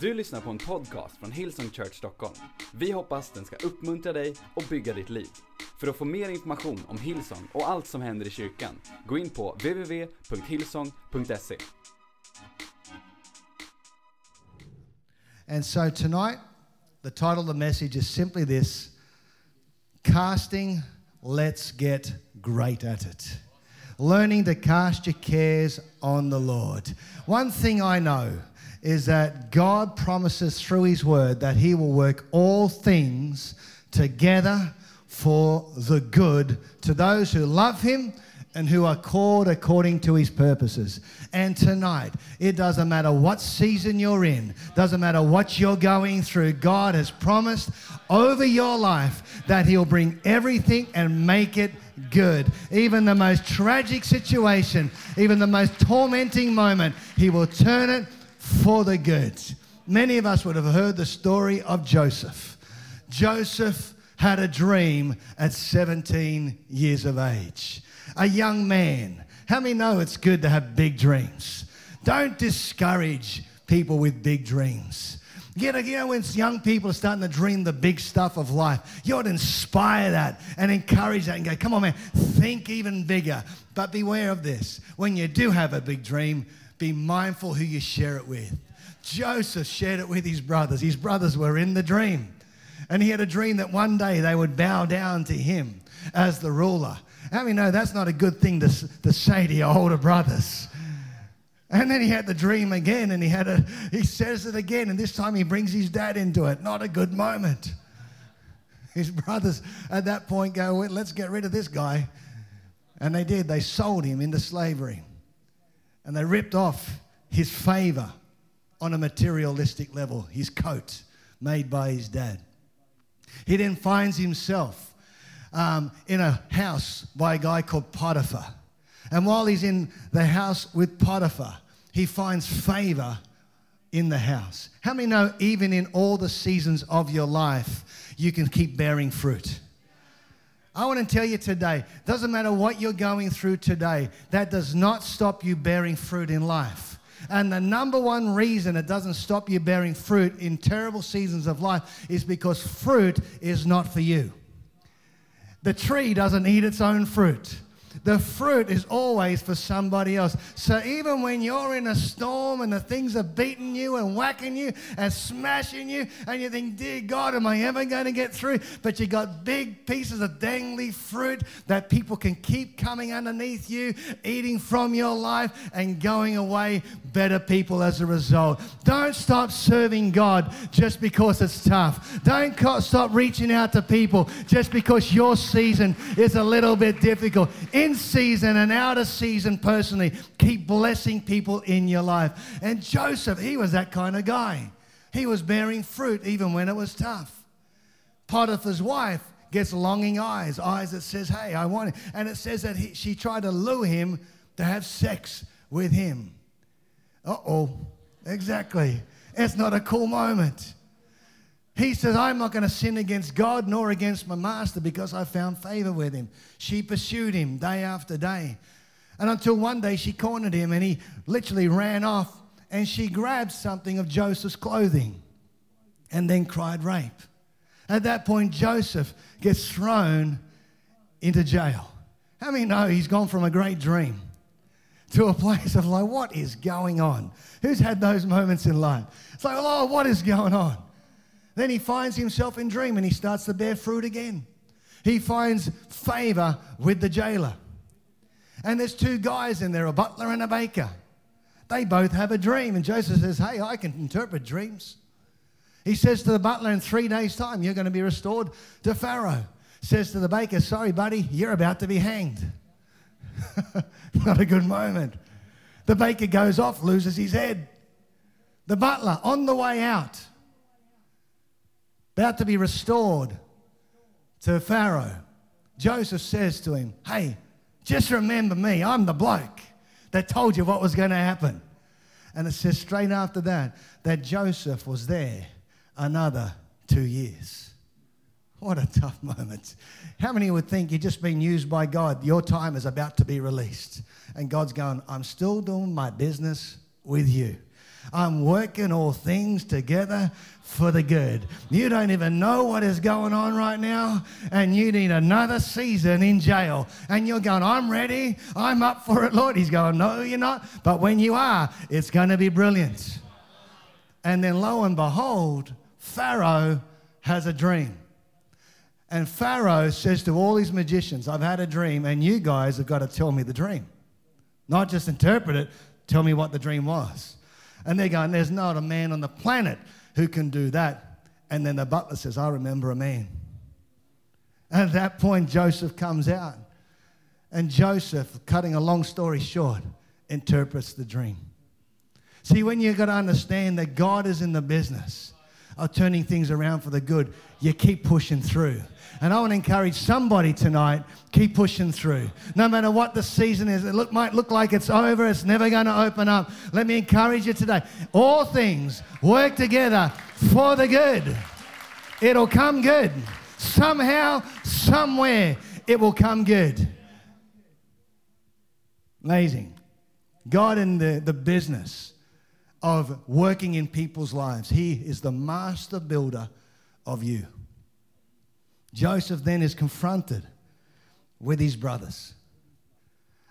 Du lyssnar på en podcast från Hillsong Church Stockholm. Vi hoppas den ska uppmuntra dig och bygga ditt liv. För att få mer information om Hillsong och allt som händer i kyrkan, gå in på www.hillsong.se. And so tonight, the title of the message is simply this Casting, let's get great at it. Learning to cast your cares on the Lord. One thing I know is that God promises through His Word that He will work all things together for the good to those who love Him and who are called according to his purposes. And tonight, it doesn't matter what season you're in, doesn't matter what you're going through, God has promised over your life that he'll bring everything and make it good. Even the most tragic situation, even the most tormenting moment, he will turn it for the good. Many of us would have heard the story of Joseph. Joseph had a dream at 17 years of age a young man. How many know it's good to have big dreams? Don't discourage people with big dreams. You know, you know, when young people are starting to dream the big stuff of life, you ought to inspire that and encourage that and go, come on, man, think even bigger. But beware of this. When you do have a big dream, be mindful who you share it with. Joseph shared it with his brothers. His brothers were in the dream. And he had a dream that one day they would bow down to him as the ruler. How many know that's not a good thing to, to say to your older brothers? And then he had the dream again, and he had a he says it again, and this time he brings his dad into it. Not a good moment. His brothers at that point go, well, let's get rid of this guy. And they did. They sold him into slavery. And they ripped off his favor on a materialistic level, his coat made by his dad. He then finds himself um, in a house by a guy called Potiphar. And while he's in the house with Potiphar, he finds favor in the house. How many know, even in all the seasons of your life, you can keep bearing fruit? I want to tell you today, doesn't matter what you're going through today, that does not stop you bearing fruit in life. And the number one reason it doesn't stop you bearing fruit in terrible seasons of life is because fruit is not for you. The tree doesn't eat its own fruit. The fruit is always for somebody else. So even when you're in a storm and the things are beating you and whacking you and smashing you, and you think, Dear God, am I ever going to get through? But you got big pieces of dangly fruit that people can keep coming underneath you, eating from your life, and going away better people as a result. Don't stop serving God just because it's tough. Don't stop reaching out to people just because your season is a little bit difficult. In season and out of season, personally, keep blessing people in your life. And Joseph, he was that kind of guy. He was bearing fruit even when it was tough. Potiphar's wife gets longing eyes, eyes that says, "Hey, I want it," and it says that he, she tried to lure him to have sex with him. Uh oh, exactly. It's not a cool moment. He says, I'm not going to sin against God nor against my master because I found favor with him. She pursued him day after day. And until one day she cornered him and he literally ran off and she grabbed something of Joseph's clothing and then cried rape. At that point, Joseph gets thrown into jail. How many know he's gone from a great dream to a place of like, what is going on? Who's had those moments in life? It's like, oh, what is going on? Then he finds himself in dream and he starts to bear fruit again. He finds favor with the jailer. And there's two guys in there, a butler and a baker. They both have a dream. And Joseph says, Hey, I can interpret dreams. He says to the butler, In three days' time, you're going to be restored to Pharaoh. Says to the baker, Sorry, buddy, you're about to be hanged. Not a good moment. The baker goes off, loses his head. The butler, on the way out, about to be restored to Pharaoh, Joseph says to him, Hey, just remember me. I'm the bloke that told you what was going to happen. And it says straight after that that Joseph was there another two years. What a tough moment. How many would think you've just been used by God? Your time is about to be released. And God's going, I'm still doing my business with you. I'm working all things together for the good. You don't even know what is going on right now, and you need another season in jail. And you're going, I'm ready. I'm up for it, Lord. He's going, No, you're not. But when you are, it's going to be brilliant. And then lo and behold, Pharaoh has a dream. And Pharaoh says to all his magicians, I've had a dream, and you guys have got to tell me the dream. Not just interpret it, tell me what the dream was. And they're going, There's not a man on the planet who can do that. And then the butler says, I remember a man. And at that point, Joseph comes out. And Joseph, cutting a long story short, interprets the dream. See, when you've got to understand that God is in the business of turning things around for the good, you keep pushing through. And I want to encourage somebody tonight, keep pushing through. No matter what the season is, it look, might look like it's over, it's never going to open up. Let me encourage you today. All things work together for the good. It'll come good. Somehow, somewhere, it will come good. Amazing. God in the, the business of working in people's lives. He is the master builder of you. Joseph then is confronted with his brothers.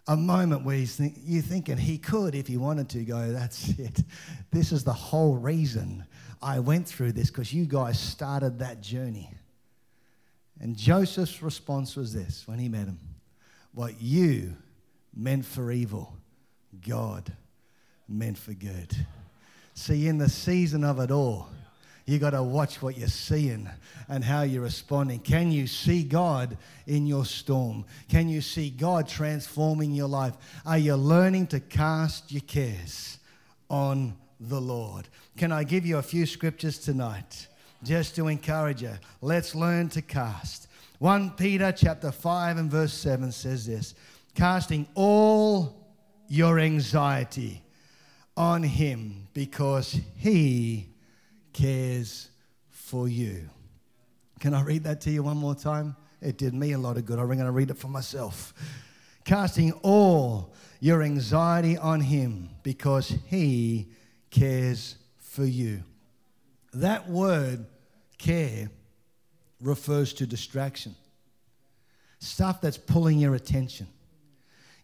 A moment where he's think, you're thinking he could, if he wanted to, go, That's it. This is the whole reason I went through this because you guys started that journey. And Joseph's response was this when he met him What you meant for evil, God meant for good. See, in the season of it all, you got to watch what you're seeing and how you're responding. Can you see God in your storm? Can you see God transforming your life? Are you learning to cast your cares on the Lord? Can I give you a few scriptures tonight just to encourage you? Let's learn to cast. 1 Peter chapter 5 and verse 7 says this casting all your anxiety on him because he cares for you. Can I read that to you one more time? It did me a lot of good. I'm going to read it for myself. Casting all your anxiety on him because he cares for you. That word, care, refers to distraction, stuff that's pulling your attention.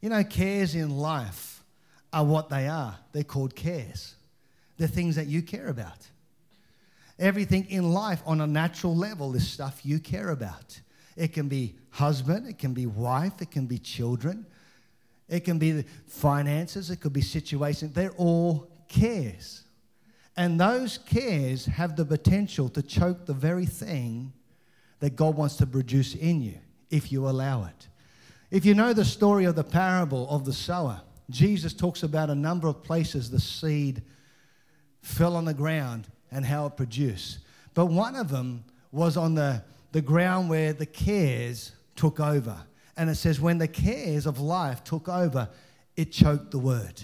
You know, cares in life are what they are. They're called cares, they're things that you care about. Everything in life on a natural level is stuff you care about. It can be husband, it can be wife, it can be children, it can be finances, it could be situations. They're all cares. And those cares have the potential to choke the very thing that God wants to produce in you if you allow it. If you know the story of the parable of the sower, Jesus talks about a number of places the seed fell on the ground and how it produced. But one of them was on the, the ground where the cares took over. And it says, when the cares of life took over, it choked the word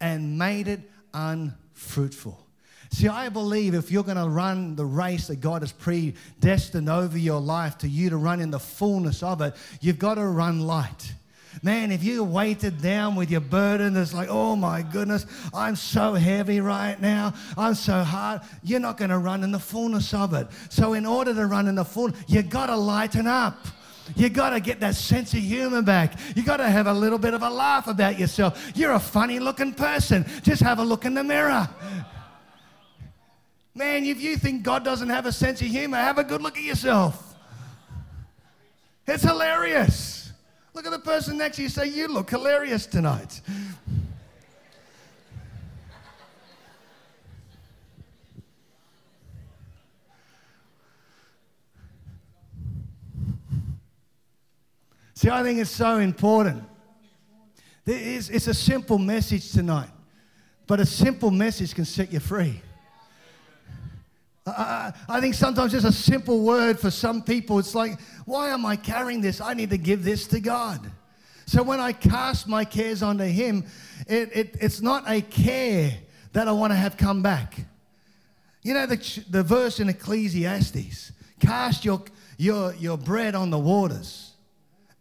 and made it unfruitful. See, I believe if you're going to run the race that God has predestined over your life to you to run in the fullness of it, you've got to run light. Man, if you're weighted down with your burden, it's like, oh my goodness, I'm so heavy right now. I'm so hard. You're not going to run in the fullness of it. So, in order to run in the full, you got to lighten up. You got to get that sense of humor back. You got to have a little bit of a laugh about yourself. You're a funny looking person. Just have a look in the mirror. Man, if you think God doesn't have a sense of humor, have a good look at yourself. It's hilarious. Look at the person next to you say, You look hilarious tonight. See, I think it's so important. It's a simple message tonight, but a simple message can set you free. I, I think sometimes just a simple word for some people, it's like, why am I carrying this? I need to give this to God. So when I cast my cares onto Him, it, it, it's not a care that I want to have come back. You know the, the verse in Ecclesiastes cast your, your, your bread on the waters,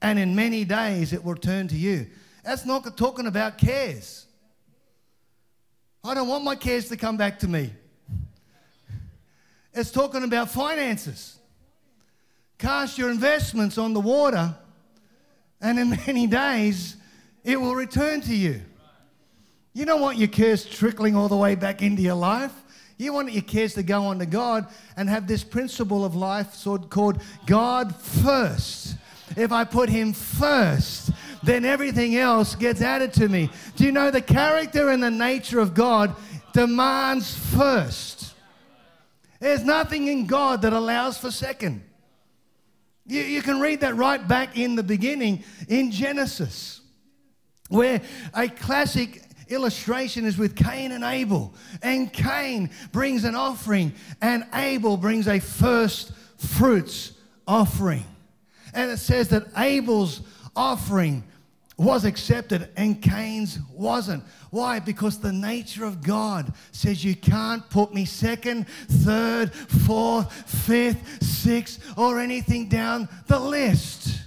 and in many days it will turn to you. That's not talking about cares. I don't want my cares to come back to me. It's talking about finances. Cast your investments on the water, and in many days, it will return to you. You don't want your cares trickling all the way back into your life. You want your cares to go on to God and have this principle of life called God first. If I put Him first, then everything else gets added to me. Do you know the character and the nature of God demands first? There's nothing in God that allows for second. You, you can read that right back in the beginning in Genesis, where a classic illustration is with Cain and Abel. And Cain brings an offering, and Abel brings a first fruits offering. And it says that Abel's offering was accepted and Cain's wasn't. Why? Because the nature of God says you can't put me second, third, fourth, fifth, sixth, or anything down the list.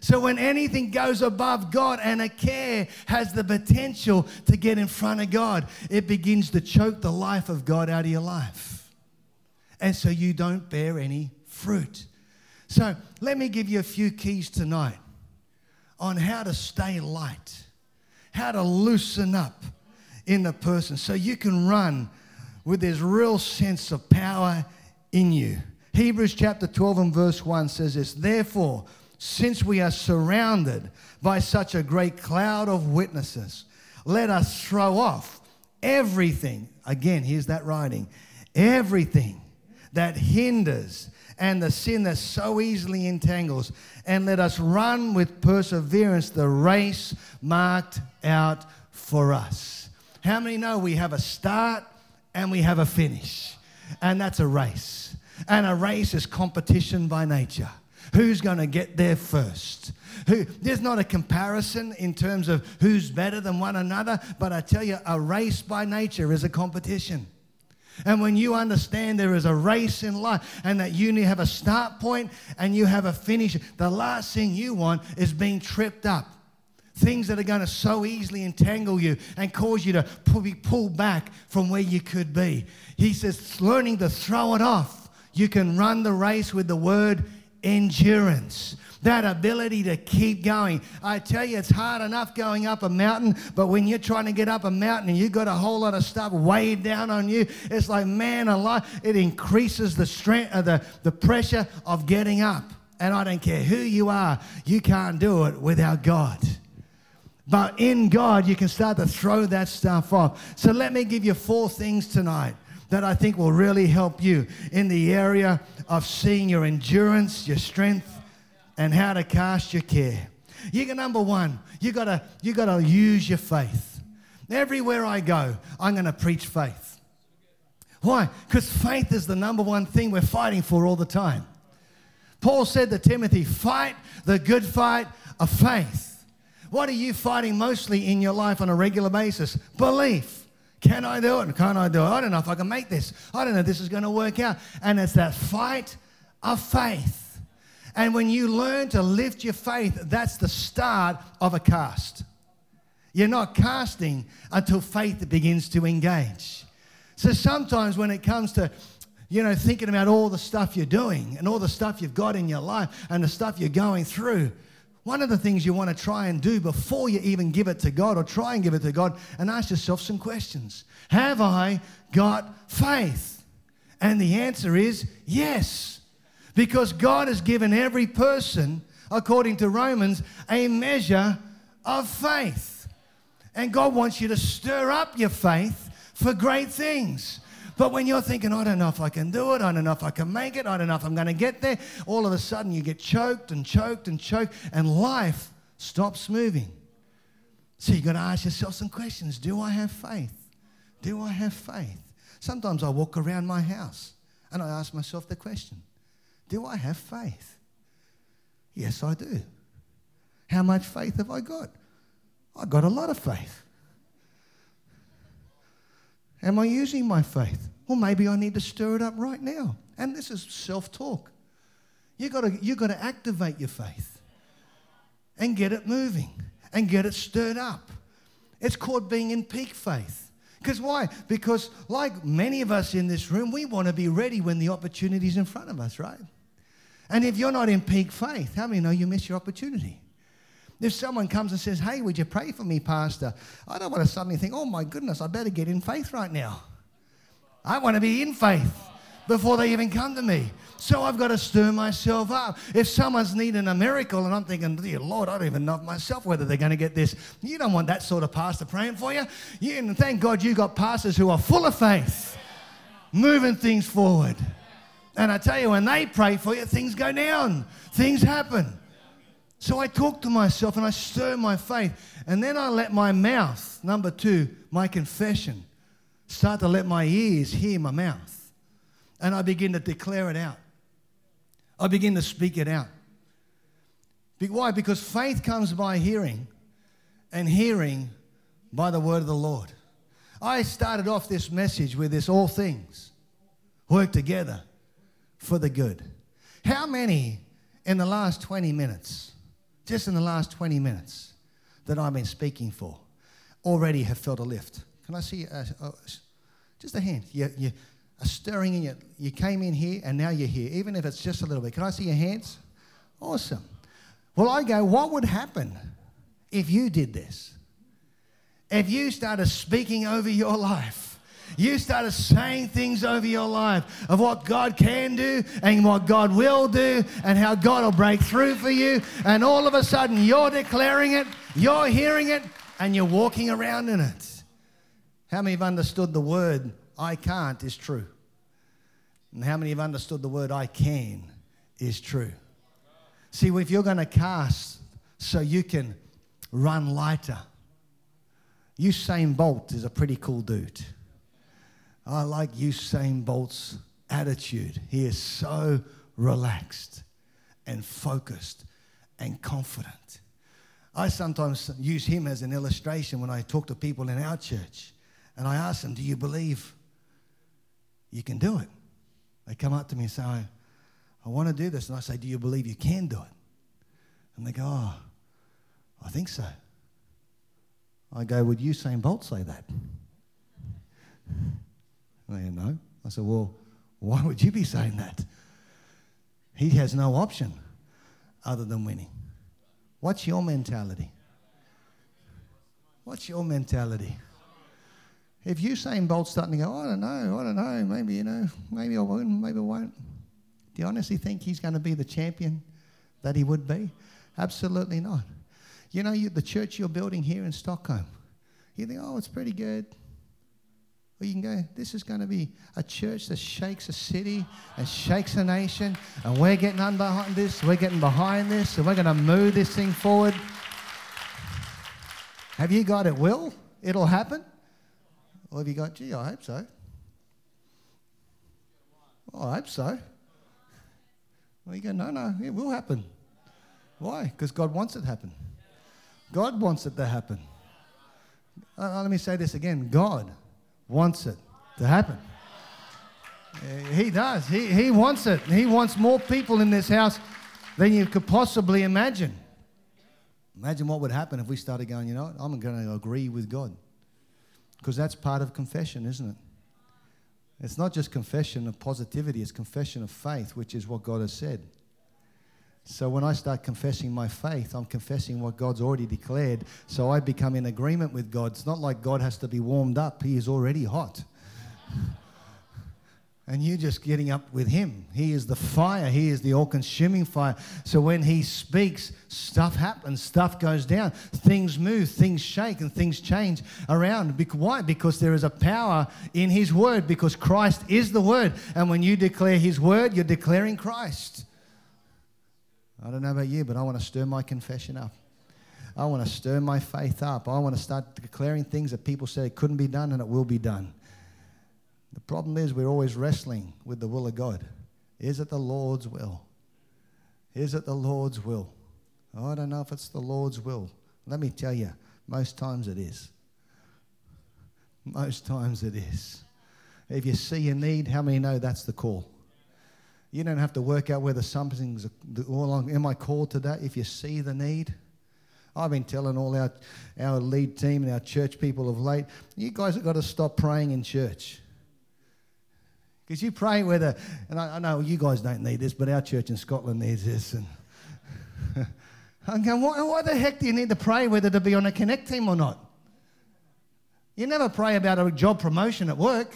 So when anything goes above God and a care has the potential to get in front of God, it begins to choke the life of God out of your life. And so you don't bear any fruit. So let me give you a few keys tonight on how to stay light, how to loosen up in the person so you can run with this real sense of power in you. Hebrews chapter 12 and verse 1 says this Therefore, since we are surrounded by such a great cloud of witnesses, let us throw off everything. Again, here's that writing everything that hinders and the sin that so easily entangles, and let us run with perseverance the race marked out for us. How many know we have a start and we have a finish? And that's a race. And a race is competition by nature. Who's going to get there first? Who, there's not a comparison in terms of who's better than one another, but I tell you, a race by nature is a competition. And when you understand there is a race in life and that you need have a start point and you have a finish, the last thing you want is being tripped up. Things that are going to so easily entangle you and cause you to be pulled back from where you could be. He says, learning to throw it off. You can run the race with the word endurance that ability to keep going. I tell you, it's hard enough going up a mountain, but when you're trying to get up a mountain and you've got a whole lot of stuff weighed down on you, it's like, man alive, it increases the strength, uh, the, the pressure of getting up. And I don't care who you are, you can't do it without God. But in God, you can start to throw that stuff off. So let me give you four things tonight that I think will really help you in the area of seeing your endurance, your strength, and how to cast your care. You got number one, you gotta you gotta use your faith. Everywhere I go, I'm gonna preach faith. Why? Because faith is the number one thing we're fighting for all the time. Paul said to Timothy, fight the good fight of faith. What are you fighting mostly in your life on a regular basis? Belief. Can I do it? Can I do it? I don't know if I can make this. I don't know if this is going to work out. And it's that fight of faith. And when you learn to lift your faith, that's the start of a cast. You're not casting until faith begins to engage. So sometimes when it comes to you know, thinking about all the stuff you're doing and all the stuff you've got in your life and the stuff you're going through, one of the things you want to try and do before you even give it to God or try and give it to God and ask yourself some questions. Have I got faith? And the answer is yes. Because God has given every person, according to Romans, a measure of faith. And God wants you to stir up your faith for great things. But when you're thinking, I don't know if I can do it, I don't know if I can make it, I don't know if I'm going to get there, all of a sudden you get choked and choked and choked, and life stops moving. So you've got to ask yourself some questions Do I have faith? Do I have faith? Sometimes I walk around my house and I ask myself the question Do I have faith? Yes, I do. How much faith have I got? I've got a lot of faith. Am I using my faith? Well, maybe I need to stir it up right now. And this is self talk. You've got to, you to activate your faith and get it moving and get it stirred up. It's called being in peak faith. Because why? Because, like many of us in this room, we want to be ready when the opportunity's in front of us, right? And if you're not in peak faith, how many know you miss your opportunity? If someone comes and says, Hey, would you pray for me, Pastor? I don't want to suddenly think, Oh my goodness, I better get in faith right now. I want to be in faith before they even come to me. So I've got to stir myself up. If someone's needing a miracle and I'm thinking, dear Lord, I don't even know myself whether they're going to get this. You don't want that sort of pastor praying for you. you and thank God you got pastors who are full of faith, moving things forward. And I tell you, when they pray for you, things go down, things happen. So I talk to myself and I stir my faith. And then I let my mouth, number two, my confession, start to let my ears hear my mouth. And I begin to declare it out. I begin to speak it out. Why? Because faith comes by hearing, and hearing by the word of the Lord. I started off this message with this all things work together for the good. How many in the last 20 minutes, just in the last 20 minutes that I've been speaking for, already have felt a lift? Can I see just a hand? You, you, a stirring in you. You came in here and now you're here, even if it's just a little bit. Can I see your hands? Awesome. Well, I go, what would happen if you did this? If you started speaking over your life, you started saying things over your life of what God can do and what God will do and how God will break through for you, and all of a sudden you're declaring it, you're hearing it, and you're walking around in it. How many have understood the word I can't is true. And how many have understood the word I can is true? See, if you're going to cast so you can run lighter, Usain Bolt is a pretty cool dude. I like Usain Bolt's attitude. He is so relaxed and focused and confident. I sometimes use him as an illustration when I talk to people in our church. And I ask them, Do you believe you can do it. They come up to me and say, I, I want to do this. And I say, Do you believe you can do it? And they go, Oh, I think so. I go, Would Usain Bolt say that? Go, No. I said, Well, why would you be saying that? He has no option other than winning. What's your mentality? What's your mentality? If Usain Bolt's starting to go, I don't know, I don't know, maybe, you know, maybe I won't, maybe I won't. Do you honestly think he's going to be the champion that he would be? Absolutely not. You know, you, the church you're building here in Stockholm, you think, oh, it's pretty good. Or you can go, this is going to be a church that shakes a city and shakes a nation, and we're getting on behind this, we're getting behind this, and we're going to move this thing forward. Have you got it will? It'll happen. Or have you got, gee, I hope so? I hope so. Well, you go, no, no, it will happen. Why? Because God wants it to happen. God wants it to happen. Uh, let me say this again God wants it to happen. He does. He, he wants it. He wants more people in this house than you could possibly imagine. Imagine what would happen if we started going, you know what, I'm going to agree with God. Because that's part of confession, isn't it? It's not just confession of positivity, it's confession of faith, which is what God has said. So when I start confessing my faith, I'm confessing what God's already declared. So I become in agreement with God. It's not like God has to be warmed up, He is already hot and you're just getting up with him. He is the fire, he is the all consuming fire. So when he speaks, stuff happens, stuff goes down, things move, things shake, and things change around. Why? Because there is a power in his word, because Christ is the word. And when you declare his word, you're declaring Christ. I don't know about you, but I want to stir my confession up. I want to stir my faith up. I want to start declaring things that people said it couldn't be done and it will be done. The problem is we're always wrestling with the will of God. Is it the Lord's will? Is it the Lord's will? I don't know if it's the Lord's will. Let me tell you, most times it is. Most times it is. If you see a need, how many know that's the call? You don't have to work out whether something's, all along. am I called to that? If you see the need, I've been telling all our, our lead team and our church people of late, you guys have got to stop praying in church. Because you pray whether, and I, I, know you guys don't need this, but our church in Scotland needs this. And I'm going, why, why the heck do you need to pray whether to be on a Connect team or not? You never pray about a job promotion at work.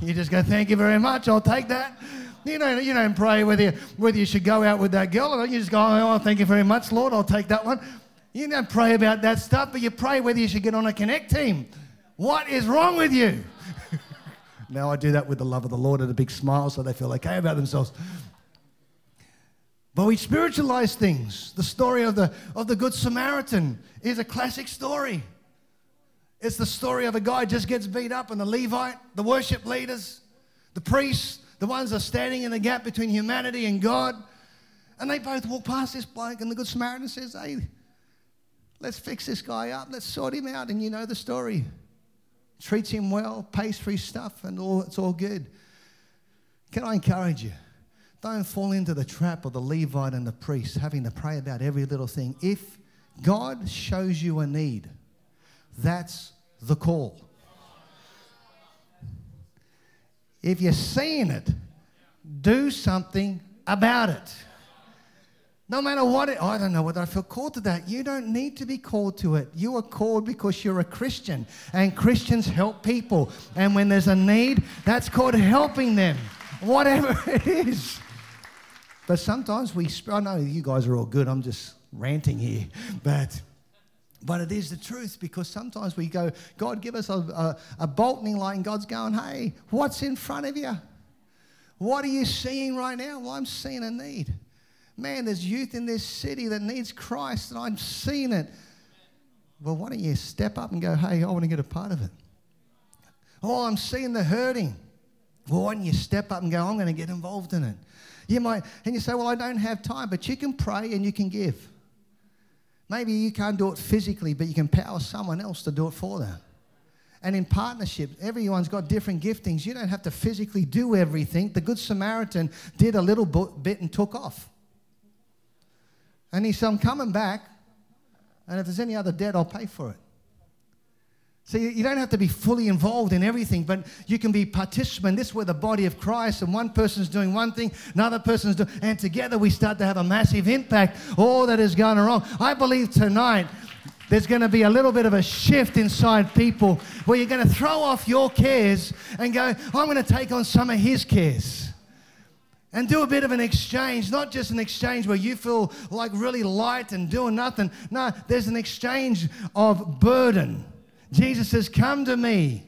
You just go, thank you very much, I'll take that. You don't, you don't pray whether you, whether you should go out with that girl or not. You just go, oh, oh thank you very much, Lord, I'll take that one. You don't pray about that stuff, but you pray whether you should get on a Connect team. What is wrong with you? now I do that with the love of the Lord and a big smile so they feel okay about themselves. But we spiritualize things. The story of the, of the Good Samaritan is a classic story. It's the story of a guy just gets beat up, and the Levite, the worship leaders, the priests, the ones that are standing in the gap between humanity and God, and they both walk past this bloke, and the Good Samaritan says, Hey, let's fix this guy up, let's sort him out, and you know the story. Treats him well, pays for his stuff, and all, it's all good. Can I encourage you? Don't fall into the trap of the Levite and the priest having to pray about every little thing. If God shows you a need, that's the call. If you're seeing it, do something about it. No matter what it, I don't know whether I feel called to that. You don't need to be called to it. You are called because you're a Christian, and Christians help people. And when there's a need, that's called helping them, whatever it is. But sometimes we, I know you guys are all good. I'm just ranting here, but but it is the truth because sometimes we go, God, give us a, a, a bolting light, and God's going, hey, what's in front of you? What are you seeing right now? Well, I'm seeing a need. Man, there's youth in this city that needs Christ, and I'm seeing it. Well, why don't you step up and go, hey, I want to get a part of it? Oh, I'm seeing the hurting. Well, why don't you step up and go, I'm going to get involved in it? You might, and you say, well, I don't have time, but you can pray and you can give. Maybe you can't do it physically, but you can power someone else to do it for them. And in partnership, everyone's got different giftings. You don't have to physically do everything. The Good Samaritan did a little bit and took off. And he said, I'm coming back, and if there's any other debt, I'll pay for it. So you don't have to be fully involved in everything, but you can be participant. This is where the body of Christ, and one person's doing one thing, another person's doing, and together we start to have a massive impact. All that is going wrong. I believe tonight there's going to be a little bit of a shift inside people where you're going to throw off your cares and go, I'm going to take on some of his cares. And do a bit of an exchange, not just an exchange where you feel like really light and doing nothing. No, there's an exchange of burden Jesus says, Come to me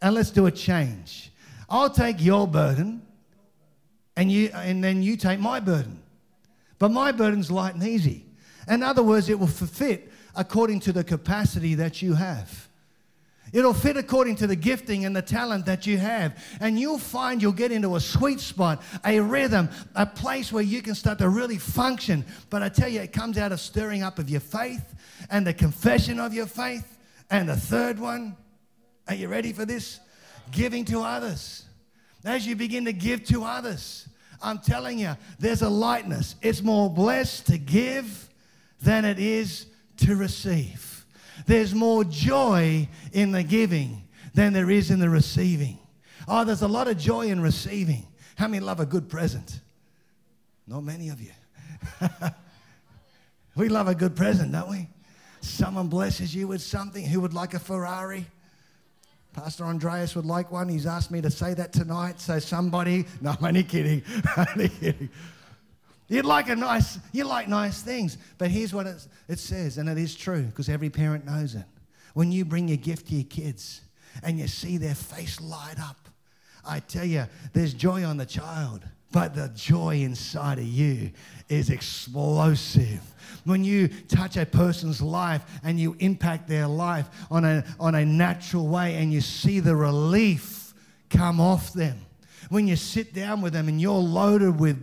and let's do a change. I'll take your burden and, you, and then you take my burden. But my burden's light and easy. In other words, it will fit according to the capacity that you have. It'll fit according to the gifting and the talent that you have. And you'll find you'll get into a sweet spot, a rhythm, a place where you can start to really function. But I tell you, it comes out of stirring up of your faith and the confession of your faith and the third one, are you ready for this? Giving to others. As you begin to give to others, I'm telling you, there's a lightness. It's more blessed to give than it is to receive. There's more joy in the giving than there is in the receiving. Oh, there's a lot of joy in receiving. How many love a good present? Not many of you. we love a good present, don't we? Someone blesses you with something. Who would like a Ferrari? Pastor Andreas would like one. He's asked me to say that tonight. So somebody, no, I'm only kidding. only kidding. You'd like a nice, you like nice things. But here's what it says, and it is true because every parent knows it. When you bring your gift to your kids and you see their face light up, I tell you, there's joy on the child, but the joy inside of you is explosive when you touch a person's life and you impact their life on a, on a natural way and you see the relief come off them. When you sit down with them and you're loaded with,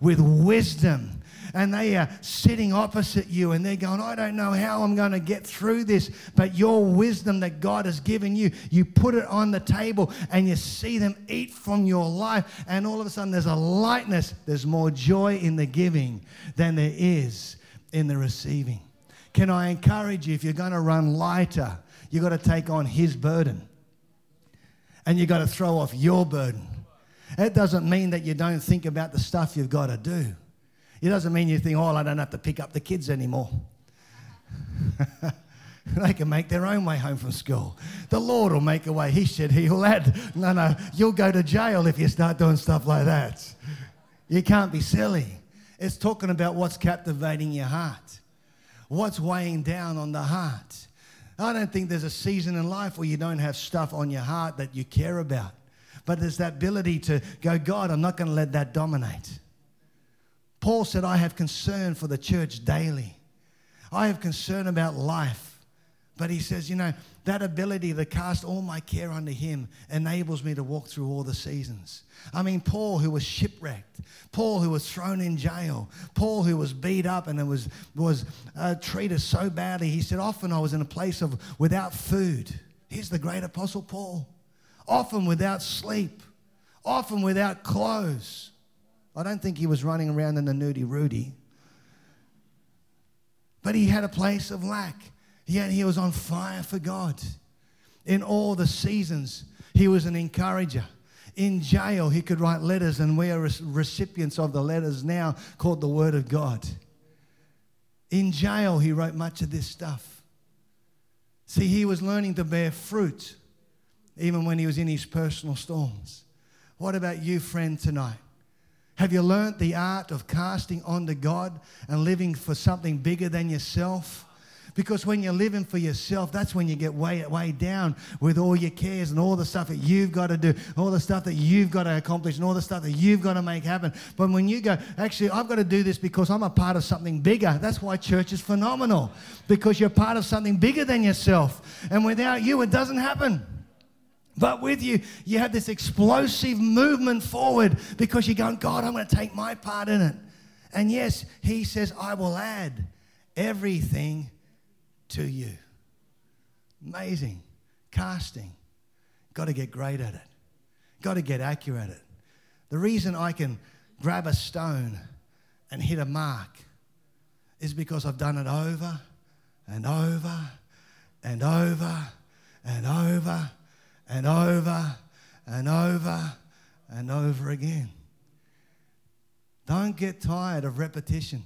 with wisdom and they are sitting opposite you and they're going, I don't know how I'm going to get through this. But your wisdom that God has given you, you put it on the table and you see them eat from your life. And all of a sudden, there's a lightness, there's more joy in the giving than there is in the receiving. Can I encourage you if you're going to run lighter, you've got to take on His burden. And you've got to throw off your burden. It doesn't mean that you don't think about the stuff you've got to do. It doesn't mean you think, oh, I don't have to pick up the kids anymore. they can make their own way home from school. The Lord will make a way. He said he will add. No, no, you'll go to jail if you start doing stuff like that. You can't be silly. It's talking about what's captivating your heart, what's weighing down on the heart. I don't think there's a season in life where you don't have stuff on your heart that you care about. But there's that ability to go, God, I'm not going to let that dominate. Paul said, I have concern for the church daily. I have concern about life. But he says, you know, that ability to cast all my care onto him enables me to walk through all the seasons. I mean, Paul, who was shipwrecked, Paul, who was thrown in jail, Paul, who was beat up and was, was uh, treated so badly, he said, often I was in a place of without food. Here's the great apostle Paul. Often without sleep, often without clothes. I don't think he was running around in a nudie Rudy. But he had a place of lack. Yet he was on fire for God. In all the seasons, he was an encourager. In jail, he could write letters, and we are recipients of the letters now called the Word of God. In jail, he wrote much of this stuff. See, he was learning to bear fruit even when he was in his personal storms. What about you, friend, tonight? Have you learned the art of casting onto God and living for something bigger than yourself? Because when you're living for yourself, that's when you get way, way down with all your cares and all the stuff that you've got to do, all the stuff that you've got to accomplish, and all the stuff that you've got to make happen. But when you go, actually, I've got to do this because I'm a part of something bigger. That's why church is phenomenal, because you're part of something bigger than yourself. And without you, it doesn't happen. But with you, you have this explosive movement forward because you're going, God, I'm going to take my part in it. And yes, He says, I will add everything to you. Amazing. Casting. Got to get great at it. Got to get accurate at it. The reason I can grab a stone and hit a mark is because I've done it over and over and over and over and over and over and over again. Don't get tired of repetition.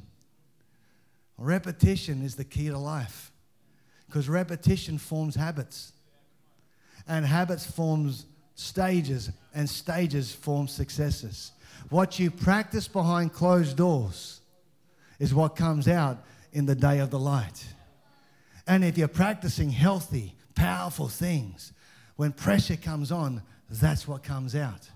Repetition is the key to life because repetition forms habits and habits forms stages and stages form successes what you practice behind closed doors is what comes out in the day of the light and if you're practicing healthy powerful things when pressure comes on that's what comes out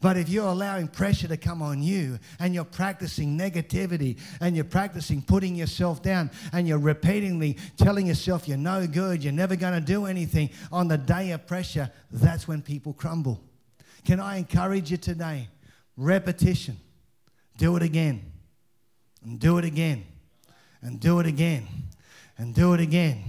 but if you're allowing pressure to come on you and you're practicing negativity and you're practicing putting yourself down and you're repeatedly telling yourself you're no good, you're never going to do anything, on the day of pressure, that's when people crumble. Can I encourage you today? Repetition. Do it again. And do it again. And do it again. And do it again.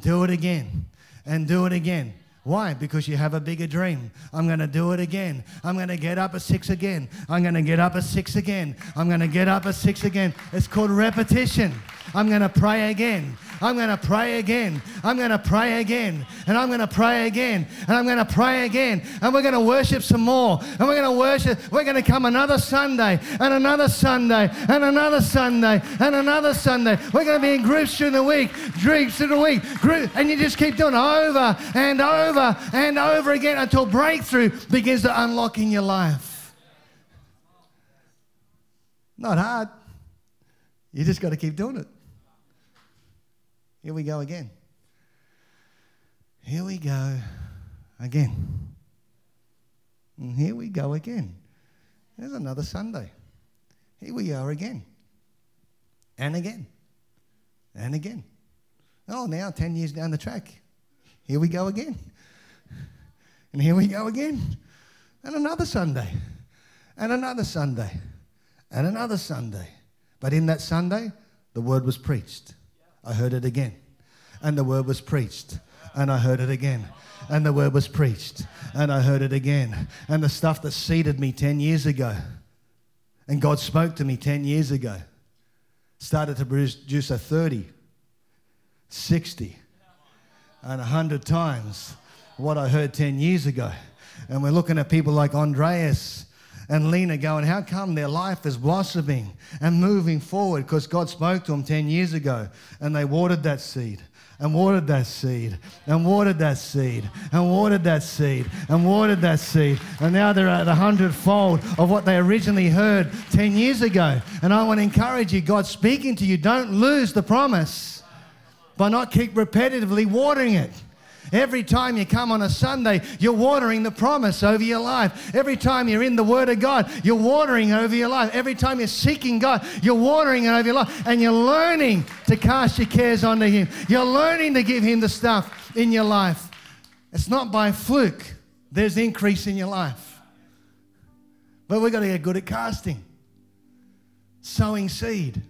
Do it again. And do it again. Why? Because you have a bigger dream. I'm going to do it again. I'm going to get up at six again. I'm going to get up at six again. I'm going to get up at six again. It's called repetition. I'm going to pray again. I'm going to pray again. I'm going to pray again. And I'm going to pray again. And I'm going to pray again. And we're going to worship some more. And we're going to worship. We're going to come another Sunday and another Sunday and another Sunday and another Sunday. We're going to be in groups through the week, groups through the week. Group, and you just keep doing over and over and over again until breakthrough begins to unlock in your life. Not hard. You just got to keep doing it. Here we go again. Here we go again. And here we go again. There's another Sunday. Here we are again. And again. And again. Oh, now 10 years down the track. Here we go again. And here we go again. And another Sunday. And another Sunday. And another Sunday. But in that Sunday, the word was preached. I heard it again. And the word was preached. And I heard it again. And the word was preached. And I heard it again. And the stuff that seeded me 10 years ago. And God spoke to me 10 years ago. started to produce a 30, 60, and 100 times what I heard 10 years ago. And we're looking at people like Andreas and Lena going, How come their life is blossoming and moving forward? Because God spoke to them 10 years ago and they watered that seed and watered that seed and watered that seed and watered that seed and watered that seed. And now they're at a hundredfold of what they originally heard 10 years ago. And I want to encourage you, God's speaking to you. Don't lose the promise by not keep repetitively watering it. Every time you come on a Sunday, you're watering the promise over your life. Every time you're in the Word of God, you're watering over your life. Every time you're seeking God, you're watering over your life. And you're learning to cast your cares onto Him. You're learning to give Him the stuff in your life. It's not by fluke, there's increase in your life. But we've got to get good at casting, sowing seed.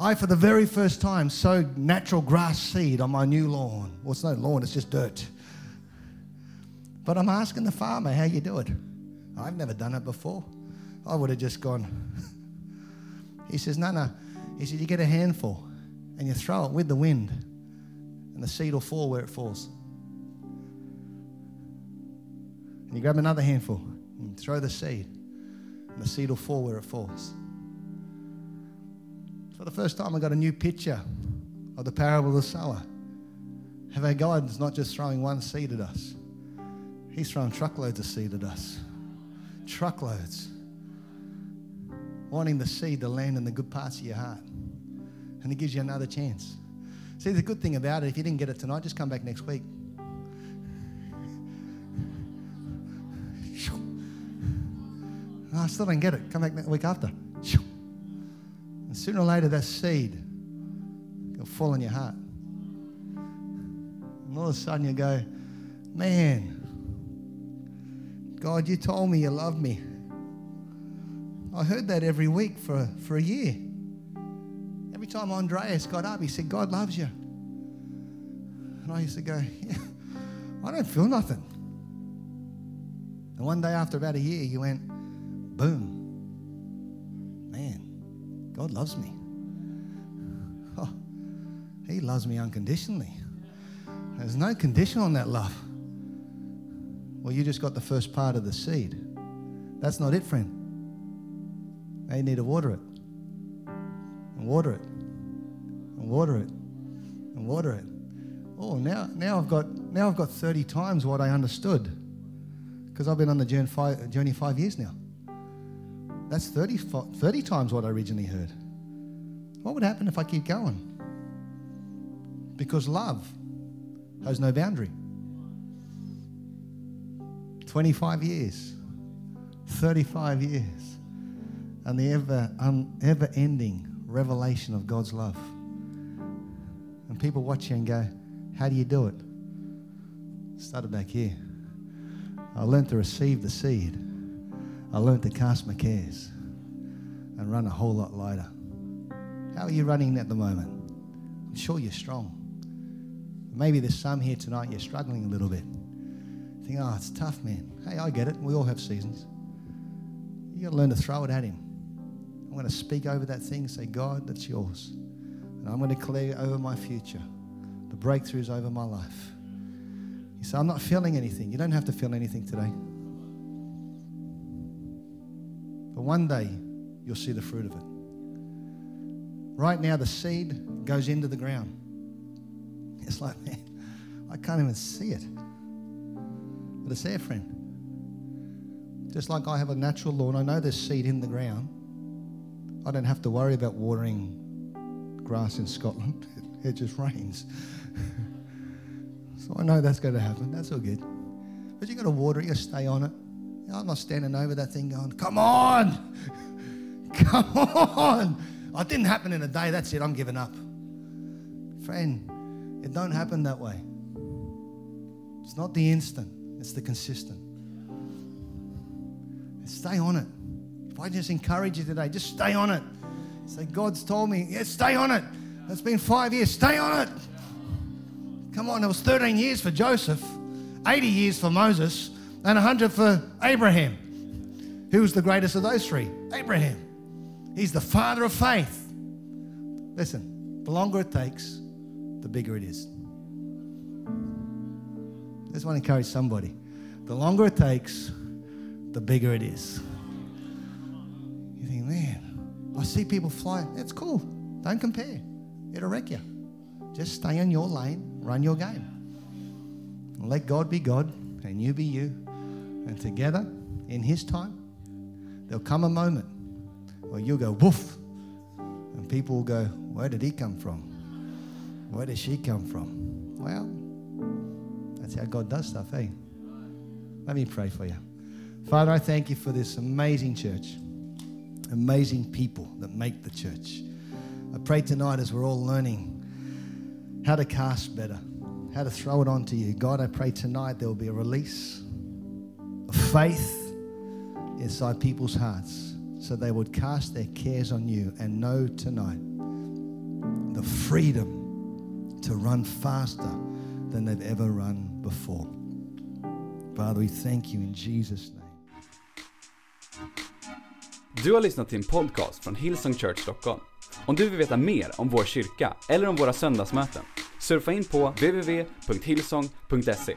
I, for the very first time, sowed natural grass seed on my new lawn. Well, it's no lawn, it's just dirt. But I'm asking the farmer how you do it. I've never done it before. I would have just gone. he says, No, no. He said, You get a handful and you throw it with the wind, and the seed will fall where it falls. And you grab another handful and throw the seed, and the seed will fall where it falls. For the first time, I got a new picture of the parable of the sower. Have our God is not just throwing one seed at us, He's throwing truckloads of seed at us. Truckloads. Wanting the seed to land in the good parts of your heart. And He gives you another chance. See, the good thing about it, if you didn't get it tonight, just come back next week. I still don't get it. Come back next week after. Sooner or later, that seed will fall in your heart. And all of a sudden, you go, Man, God, you told me you love me. I heard that every week for, for a year. Every time Andreas got up, he said, God loves you. And I used to go, yeah, I don't feel nothing. And one day after about a year, he went, boom. God loves me. Oh, he loves me unconditionally. There's no condition on that love. Well, you just got the first part of the seed. That's not it, friend. Now you need to water it. And water it. And water it. And water it. Oh, now, now I've got now I've got 30 times what I understood. Because I've been on the journey five, journey five years now. That's 30, 30 times what I originally heard. What would happen if I keep going? Because love has no boundary. 25 years, 35 years, and the ever, um, ever ending revelation of God's love. And people watch you and go, How do you do it? Started back here. I learned to receive the seed. I learned to cast my cares and run a whole lot lighter. How are you running at the moment? I'm sure you're strong. Maybe there's some here tonight you're struggling a little bit. Think, oh, it's tough, man. Hey, I get it. We all have seasons. You got to learn to throw it at Him. I'm going to speak over that thing. Say, God, that's yours. And I'm going to declare over my future. The breakthroughs over my life. You say, I'm not feeling anything. You don't have to feel anything today. But one day, you'll see the fruit of it. Right now, the seed goes into the ground. It's like, man, I can't even see it. But it's there, friend. Just like I have a natural lawn, I know there's seed in the ground. I don't have to worry about watering grass in Scotland. It just rains. so I know that's going to happen. That's all good. But you've got to water it, you stay on it. I'm not standing over that thing going, come on, come on. Oh, it didn't happen in a day. That's it. I'm giving up. Friend, it don't happen that way. It's not the instant, it's the consistent. Stay on it. If I just encourage you today, just stay on it. Say, God's told me, yeah, stay on it. It's been five years. Stay on it. Come on, it was 13 years for Joseph, 80 years for Moses, and 100 for Abraham. Who was the greatest of those three? Abraham. He's the father of faith. Listen, the longer it takes, the bigger it is. I just want to encourage somebody. The longer it takes, the bigger it is. You think, man, I see people fly. It's cool. Don't compare. It'll wreck you. Just stay in your lane, run your game. Let God be God and you be you. And together, in His time, there'll come a moment where you'll go woof. And people will go, Where did he come from? Where did she come from? Well, that's how God does stuff, eh? Let me pray for you. Father, I thank you for this amazing church, amazing people that make the church. I pray tonight as we're all learning how to cast better, how to throw it onto you. God, I pray tonight there will be a release faith inside people's hearts so they would cast their cares on you and know tonight the freedom to run faster than they've ever run before. Father, we thank you in Jesus' name. Du har lyssnat till en podcast från Hillsong Church Stockholm. Om du vill veta mer om vår kyrka eller om våra söndagsmöten, surfa in på www.hillsong.se.